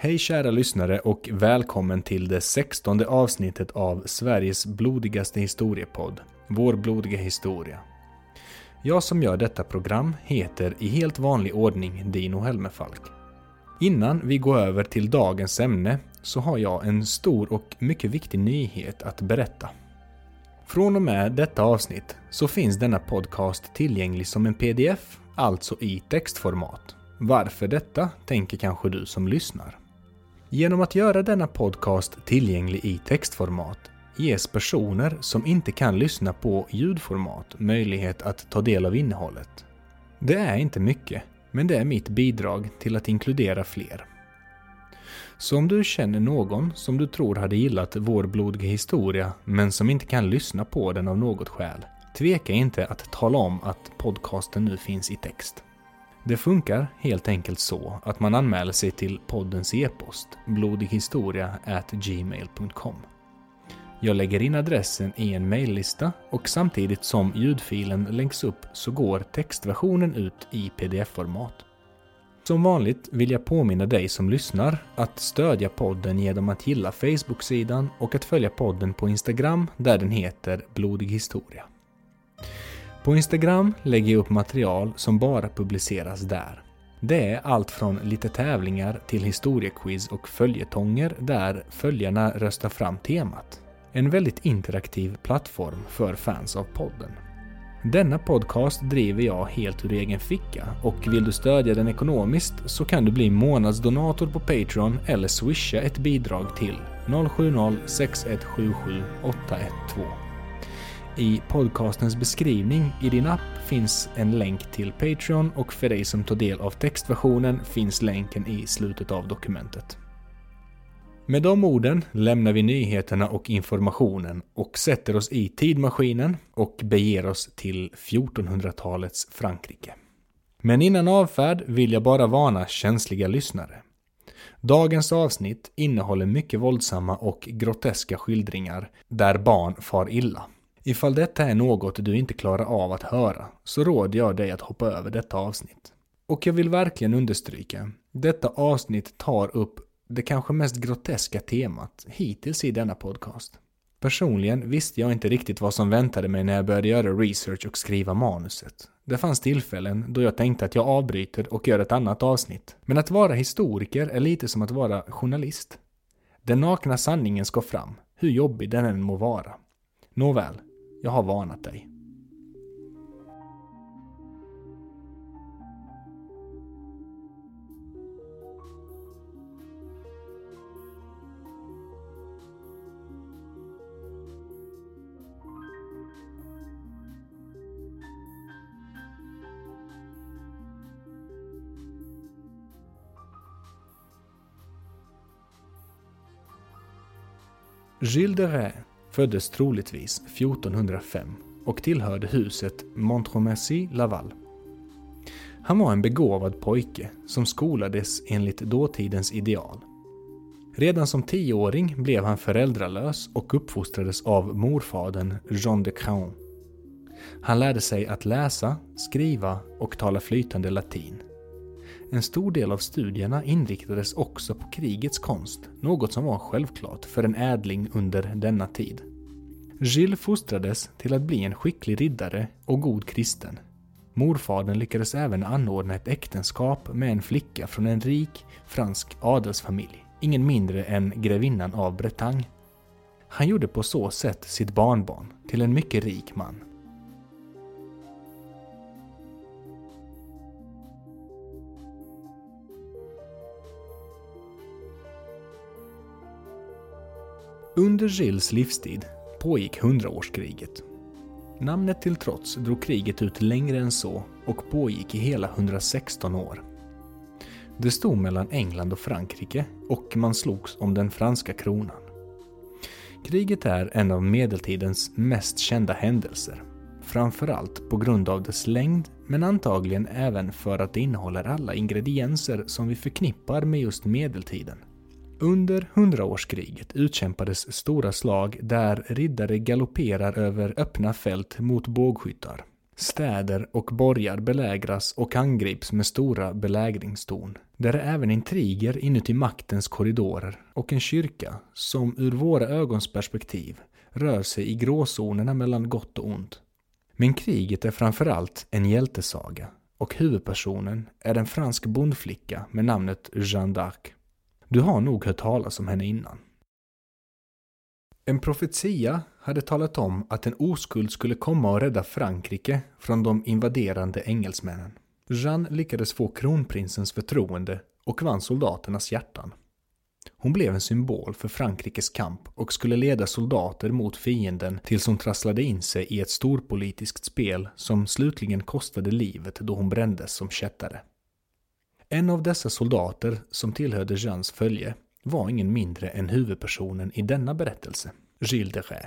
Hej kära lyssnare och välkommen till det sextonde avsnittet av Sveriges blodigaste historiepodd, Vår blodiga historia. Jag som gör detta program heter i helt vanlig ordning Dino Helmefalk. Innan vi går över till dagens ämne så har jag en stor och mycket viktig nyhet att berätta. Från och med detta avsnitt så finns denna podcast tillgänglig som en pdf, alltså i textformat. Varför detta, tänker kanske du som lyssnar. Genom att göra denna podcast tillgänglig i textformat ges personer som inte kan lyssna på ljudformat möjlighet att ta del av innehållet. Det är inte mycket, men det är mitt bidrag till att inkludera fler. Så om du känner någon som du tror hade gillat vår blodiga historia men som inte kan lyssna på den av något skäl, tveka inte att tala om att podcasten nu finns i text. Det funkar helt enkelt så att man anmäler sig till poddens e-post blodighistoria@gmail.com. Jag lägger in adressen i en mejllista och samtidigt som ljudfilen länks upp så går textversionen ut i pdf-format. Som vanligt vill jag påminna dig som lyssnar att stödja podden genom att gilla Facebook-sidan och att följa podden på Instagram där den heter Blodig Historia. På Instagram lägger jag upp material som bara publiceras där. Det är allt från lite tävlingar till historiequiz och följetonger där följarna röstar fram temat. En väldigt interaktiv plattform för fans av podden. Denna podcast driver jag helt ur egen ficka och vill du stödja den ekonomiskt så kan du bli månadsdonator på Patreon eller swisha ett bidrag till 070 6177 812. I podcastens beskrivning i din app finns en länk till Patreon och för dig som tar del av textversionen finns länken i slutet av dokumentet. Med de orden lämnar vi nyheterna och informationen och sätter oss i tidmaskinen och beger oss till 1400-talets Frankrike. Men innan avfärd vill jag bara varna känsliga lyssnare. Dagens avsnitt innehåller mycket våldsamma och groteska skildringar där barn far illa. Ifall detta är något du inte klarar av att höra så råder jag dig att hoppa över detta avsnitt. Och jag vill verkligen understryka, detta avsnitt tar upp det kanske mest groteska temat hittills i denna podcast. Personligen visste jag inte riktigt vad som väntade mig när jag började göra research och skriva manuset. Det fanns tillfällen då jag tänkte att jag avbryter och gör ett annat avsnitt. Men att vara historiker är lite som att vara journalist. Den nakna sanningen ska fram, hur jobbig den än må vara. Nåväl, jag har varnat dig. Gilles de Rais föddes troligtvis 1405 och tillhörde huset Montmorency-Laval. Han var en begåvad pojke som skolades enligt dåtidens ideal. Redan som tioåring blev han föräldralös och uppfostrades av morfadern Jean de Craon. Han lärde sig att läsa, skriva och tala flytande latin. En stor del av studierna inriktades också på krigets konst, något som var självklart för en ädling under denna tid. Gilles fostrades till att bli en skicklig riddare och god kristen. Morfadern lyckades även anordna ett äktenskap med en flicka från en rik fransk adelsfamilj, ingen mindre än grevinnan av Bretagne. Han gjorde på så sätt sitt barnbarn till en mycket rik man. Under Gilles livstid pågick hundraårskriget. Namnet till trots drog kriget ut längre än så och pågick i hela 116 år. Det stod mellan England och Frankrike och man slogs om den franska kronan. Kriget är en av medeltidens mest kända händelser. Framförallt på grund av dess längd, men antagligen även för att det innehåller alla ingredienser som vi förknippar med just medeltiden. Under hundraårskriget utkämpades stora slag där riddare galopperar över öppna fält mot bågskyttar. Städer och borgar belägras och angrips med stora belägringstorn. Där är även intriger inuti maktens korridorer och en kyrka som ur våra ögons perspektiv rör sig i gråzonerna mellan gott och ont. Men kriget är framförallt en hjältesaga och huvudpersonen är en fransk bondflicka med namnet Jeanne d'Arc. Du har nog hört talas om henne innan. En profetia hade talat om att en oskuld skulle komma och rädda Frankrike från de invaderande engelsmännen. Jeanne lyckades få kronprinsens förtroende och vann soldaternas hjärtan. Hon blev en symbol för Frankrikes kamp och skulle leda soldater mot fienden tills hon trasslade in sig i ett storpolitiskt spel som slutligen kostade livet då hon brändes som kättare. En av dessa soldater som tillhörde Jeans följe var ingen mindre än huvudpersonen i denna berättelse, Gilles de Rais.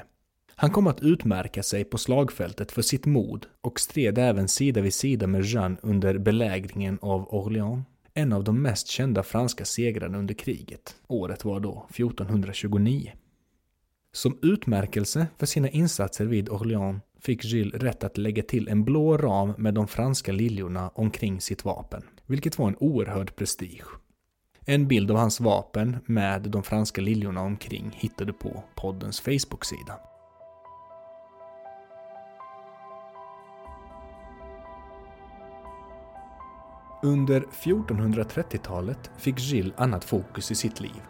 Han kom att utmärka sig på slagfältet för sitt mod och stred även sida vid sida med Jeanne under belägringen av Orléans, en av de mest kända franska segrarna under kriget. Året var då 1429. Som utmärkelse för sina insatser vid Orléans fick Gilles rätt att lägga till en blå ram med de franska liljorna omkring sitt vapen, vilket var en oerhörd prestige. En bild av hans vapen med de franska liljorna omkring hittar du på poddens Facebook-sida. Under 1430-talet fick Gilles annat fokus i sitt liv.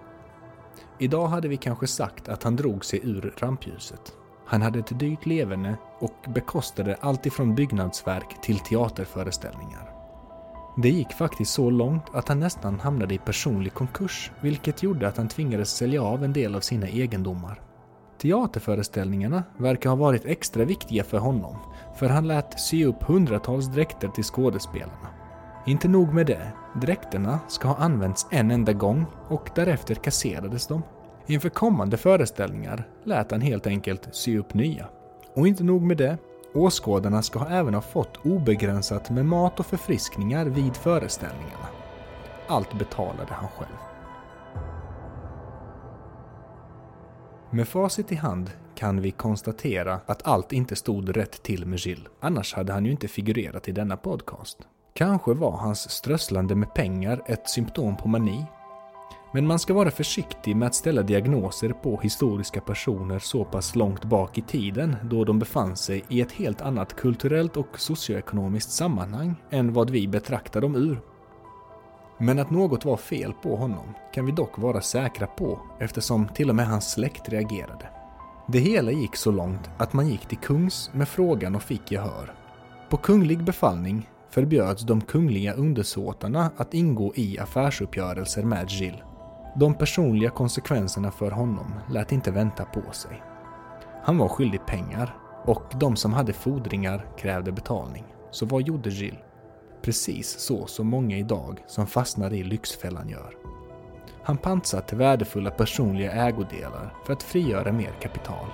Idag hade vi kanske sagt att han drog sig ur rampljuset. Han hade ett dyrt leverne och bekostade allt ifrån byggnadsverk till teaterföreställningar. Det gick faktiskt så långt att han nästan hamnade i personlig konkurs, vilket gjorde att han tvingades sälja av en del av sina egendomar. Teaterföreställningarna verkar ha varit extra viktiga för honom, för han lät sy upp hundratals dräkter till skådespelarna. Inte nog med det, dräkterna ska ha använts en enda gång och därefter kasserades de. Inför kommande föreställningar lät han helt enkelt sy upp nya. Och inte nog med det, åskådarna ska även ha fått obegränsat med mat och förfriskningar vid föreställningarna. Allt betalade han själv. Med facit i hand kan vi konstatera att allt inte stod rätt till med Gilles. Annars hade han ju inte figurerat i denna podcast. Kanske var hans strösslande med pengar ett symptom på mani. Men man ska vara försiktig med att ställa diagnoser på historiska personer så pass långt bak i tiden då de befann sig i ett helt annat kulturellt och socioekonomiskt sammanhang än vad vi betraktar dem ur. Men att något var fel på honom kan vi dock vara säkra på eftersom till och med hans släkt reagerade. Det hela gick så långt att man gick till kungs med frågan och fick gehör. På kunglig befallning förbjöds de kungliga undersåtarna att ingå i affärsuppgörelser med Gilles. De personliga konsekvenserna för honom lät inte vänta på sig. Han var skyldig pengar och de som hade fordringar krävde betalning. Så vad gjorde Gilles? Precis så som många idag som fastnar i Lyxfällan gör. Han pantsatte värdefulla personliga ägodelar för att frigöra mer kapital.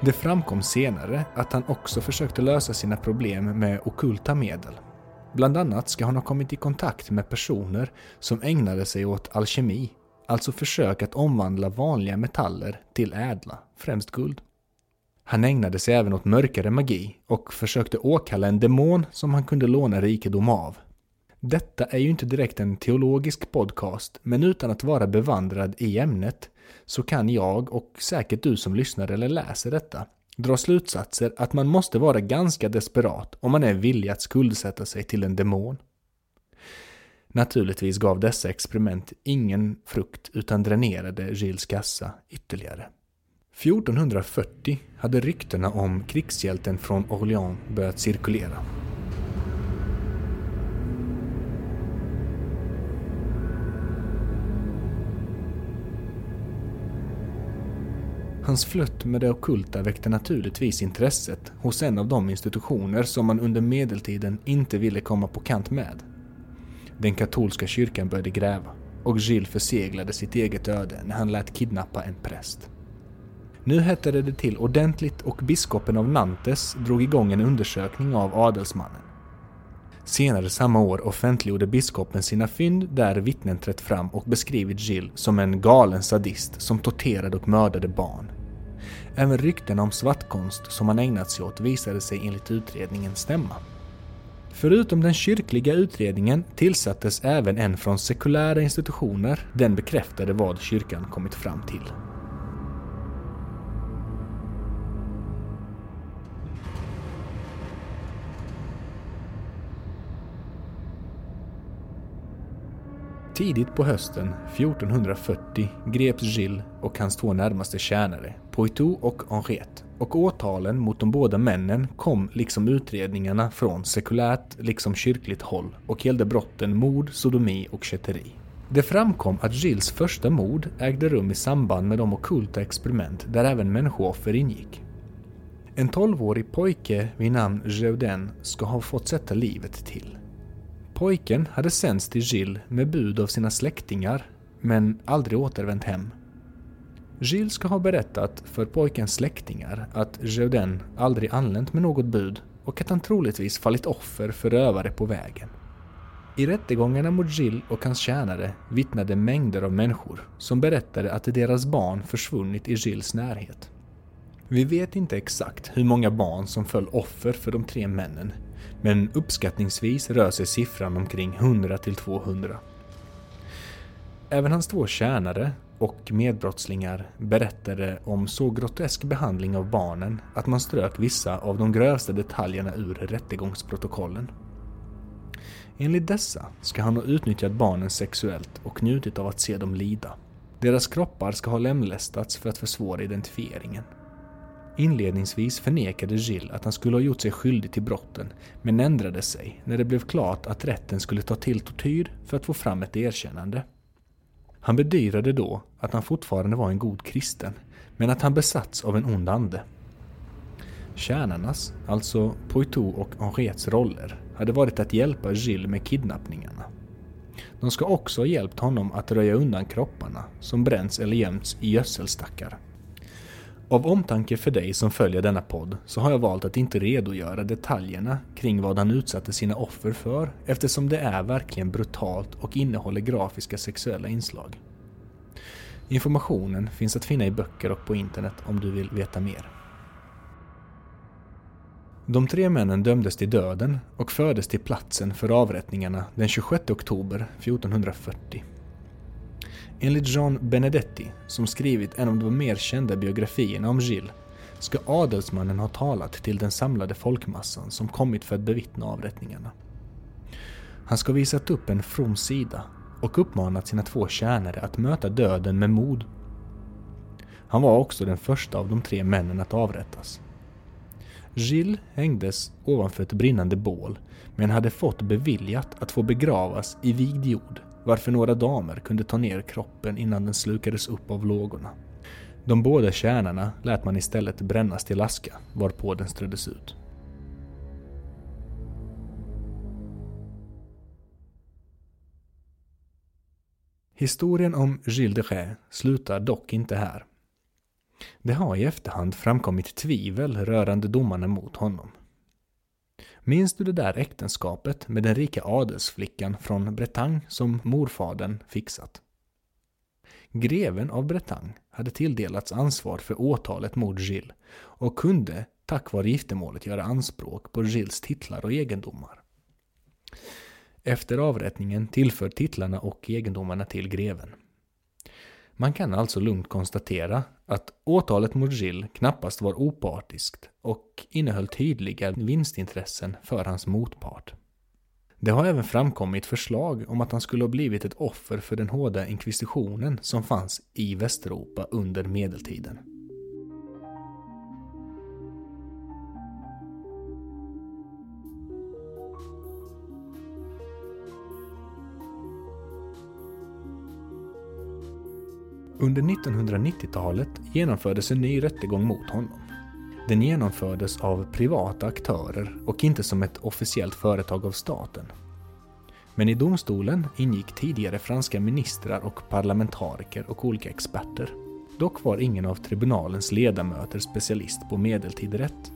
Det framkom senare att han också försökte lösa sina problem med okulta medel. Bland annat ska han ha kommit i kontakt med personer som ägnade sig åt alkemi, alltså försök att omvandla vanliga metaller till ädla, främst guld. Han ägnade sig även åt mörkare magi och försökte åkalla en demon som han kunde låna rikedom av. Detta är ju inte direkt en teologisk podcast, men utan att vara bevandrad i ämnet så kan jag och säkert du som lyssnar eller läser detta dra slutsatser att man måste vara ganska desperat om man är villig att skuldsätta sig till en demon. Naturligtvis gav dessa experiment ingen frukt utan dränerade Gilles kassa ytterligare. 1440 hade ryktena om krigshjälten från Orléans börjat cirkulera. Hans flött med det okulta väckte naturligtvis intresset hos en av de institutioner som man under medeltiden inte ville komma på kant med. Den katolska kyrkan började gräva och Gilles förseglade sitt eget öde när han lät kidnappa en präst. Nu hettade det till ordentligt och biskopen av Nantes drog igång en undersökning av adelsmannen. Senare samma år offentliggjorde biskopen sina fynd där vittnen trätt fram och beskrivit Gilles som en galen sadist som torterade och mördade barn. Även ryktena om svartkonst som han ägnat sig åt visade sig enligt utredningen stämma. Förutom den kyrkliga utredningen tillsattes även en från sekulära institutioner. Den bekräftade vad kyrkan kommit fram till. Tidigt på hösten 1440 greps Gilles och hans två närmaste tjänare, Poitou och Henriette, och åtalen mot de båda männen kom liksom utredningarna från sekulärt liksom kyrkligt håll och gällde brotten mord, sodomi och kätteri. Det framkom att Gilles första mord ägde rum i samband med de okulta experiment där även människooffer ingick. En tolvårig pojke vid namn Jeuden ska ha fått sätta livet till. Pojken hade sänts till Gilles med bud av sina släktingar, men aldrig återvänt hem. Gilles ska ha berättat för pojkens släktingar att Jeuden aldrig anlänt med något bud och att han troligtvis fallit offer för rövare på vägen. I rättegångarna mot Gilles och hans tjänare vittnade mängder av människor som berättade att deras barn försvunnit i Gilles närhet. Vi vet inte exakt hur många barn som föll offer för de tre männen, men uppskattningsvis rör sig siffran omkring 100 till 200. Även hans två tjänare och medbrottslingar berättade om så grotesk behandling av barnen att man strök vissa av de grövsta detaljerna ur rättegångsprotokollen. Enligt dessa ska han ha utnyttjat barnen sexuellt och njutit av att se dem lida. Deras kroppar ska ha lemlästats för att försvåra identifieringen. Inledningsvis förnekade Gilles att han skulle ha gjort sig skyldig till brotten, men ändrade sig när det blev klart att rätten skulle ta till tortyr för att få fram ett erkännande. Han bedyrade då att han fortfarande var en god kristen, men att han besatts av en ond ande. Tjänarnas, alltså Poitou och Henriettes roller, hade varit att hjälpa Gilles med kidnappningarna. De ska också ha hjälpt honom att röja undan kropparna som bränts eller gömts i gödselstackar. Av omtanke för dig som följer denna podd så har jag valt att inte redogöra detaljerna kring vad han utsatte sina offer för eftersom det är verkligen brutalt och innehåller grafiska sexuella inslag. Informationen finns att finna i böcker och på internet om du vill veta mer. De tre männen dömdes till döden och fördes till platsen för avrättningarna den 26 oktober 1440. Enligt John Benedetti, som skrivit en av de mer kända biografierna om Gilles, ska adelsmannen ha talat till den samlade folkmassan som kommit för att bevittna avrättningarna. Han ska visat upp en from sida och uppmanat sina två tjänare att möta döden med mod. Han var också den första av de tre männen att avrättas. Gilles hängdes ovanför ett brinnande bål men hade fått beviljat att få begravas i vigd jord varför några damer kunde ta ner kroppen innan den slukades upp av lågorna. De båda kärnorna lät man istället brännas till aska, varpå den ströddes ut. Historien om Gilles de Rais slutar dock inte här. Det har i efterhand framkommit tvivel rörande domarna mot honom. Minns du det där äktenskapet med den rika adelsflickan från Bretagne som morfadern fixat? Greven av Bretagne hade tilldelats ansvar för åtalet mot Gilles och kunde tack vare giftermålet göra anspråk på Gilles titlar och egendomar. Efter avrättningen tillför titlarna och egendomarna till greven. Man kan alltså lugnt konstatera att åtalet mot Gill knappast var opartiskt och innehöll tydliga vinstintressen för hans motpart. Det har även framkommit förslag om att han skulle ha blivit ett offer för den hårda inkvisitionen som fanns i Västeuropa under medeltiden. Under 1990-talet genomfördes en ny rättegång mot honom. Den genomfördes av privata aktörer och inte som ett officiellt företag av staten. Men i domstolen ingick tidigare franska ministrar och parlamentariker och olika experter. Dock var ingen av tribunalens ledamöter specialist på medeltidrätt.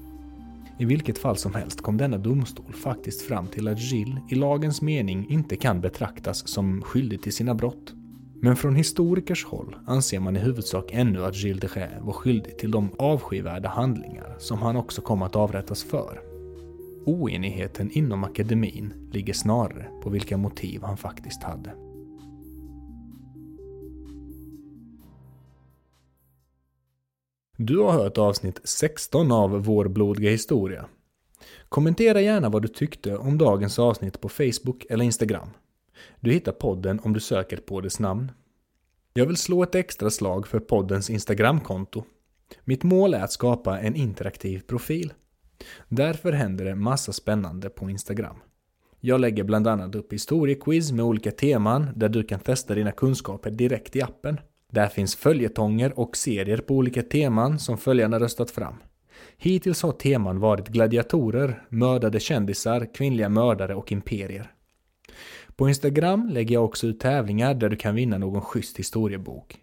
I vilket fall som helst kom denna domstol faktiskt fram till att Gilles i lagens mening inte kan betraktas som skyldig till sina brott men från historikers håll anser man i huvudsak ännu att Gilles de Rais var skyldig till de avskyvärda handlingar som han också kom att avrättas för. Oenigheten inom akademin ligger snarare på vilka motiv han faktiskt hade. Du har hört avsnitt 16 av Vår blodiga historia. Kommentera gärna vad du tyckte om dagens avsnitt på Facebook eller Instagram. Du hittar podden om du söker på dess namn. Jag vill slå ett extra slag för poddens Instagramkonto. Mitt mål är att skapa en interaktiv profil. Därför händer det massa spännande på Instagram. Jag lägger bland annat upp historiequiz med olika teman där du kan testa dina kunskaper direkt i appen. Där finns följetonger och serier på olika teman som följarna röstat fram. Hittills har teman varit gladiatorer, mördade kändisar, kvinnliga mördare och imperier. På Instagram lägger jag också ut tävlingar där du kan vinna någon schysst historiebok.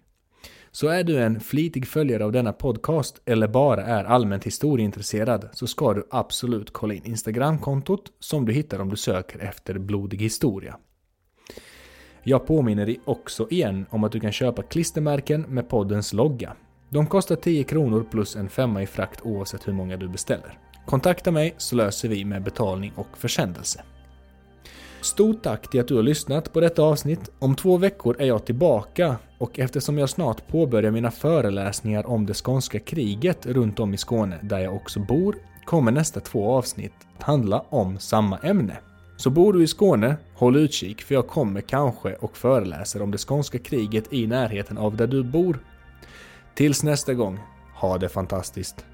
Så är du en flitig följare av denna podcast eller bara är allmänt historieintresserad så ska du absolut kolla in Instagramkontot som du hittar om du söker efter blodig historia. Jag påminner dig också igen om att du kan köpa klistermärken med poddens logga. De kostar 10 kronor plus en femma i frakt oavsett hur många du beställer. Kontakta mig så löser vi med betalning och försändelse. Stort tack till att du har lyssnat på detta avsnitt. Om två veckor är jag tillbaka och eftersom jag snart påbörjar mina föreläsningar om det skånska kriget runt om i Skåne där jag också bor kommer nästa två avsnitt att handla om samma ämne. Så bor du i Skåne, håll utkik för jag kommer kanske och föreläser om det skånska kriget i närheten av där du bor. Tills nästa gång, ha det fantastiskt!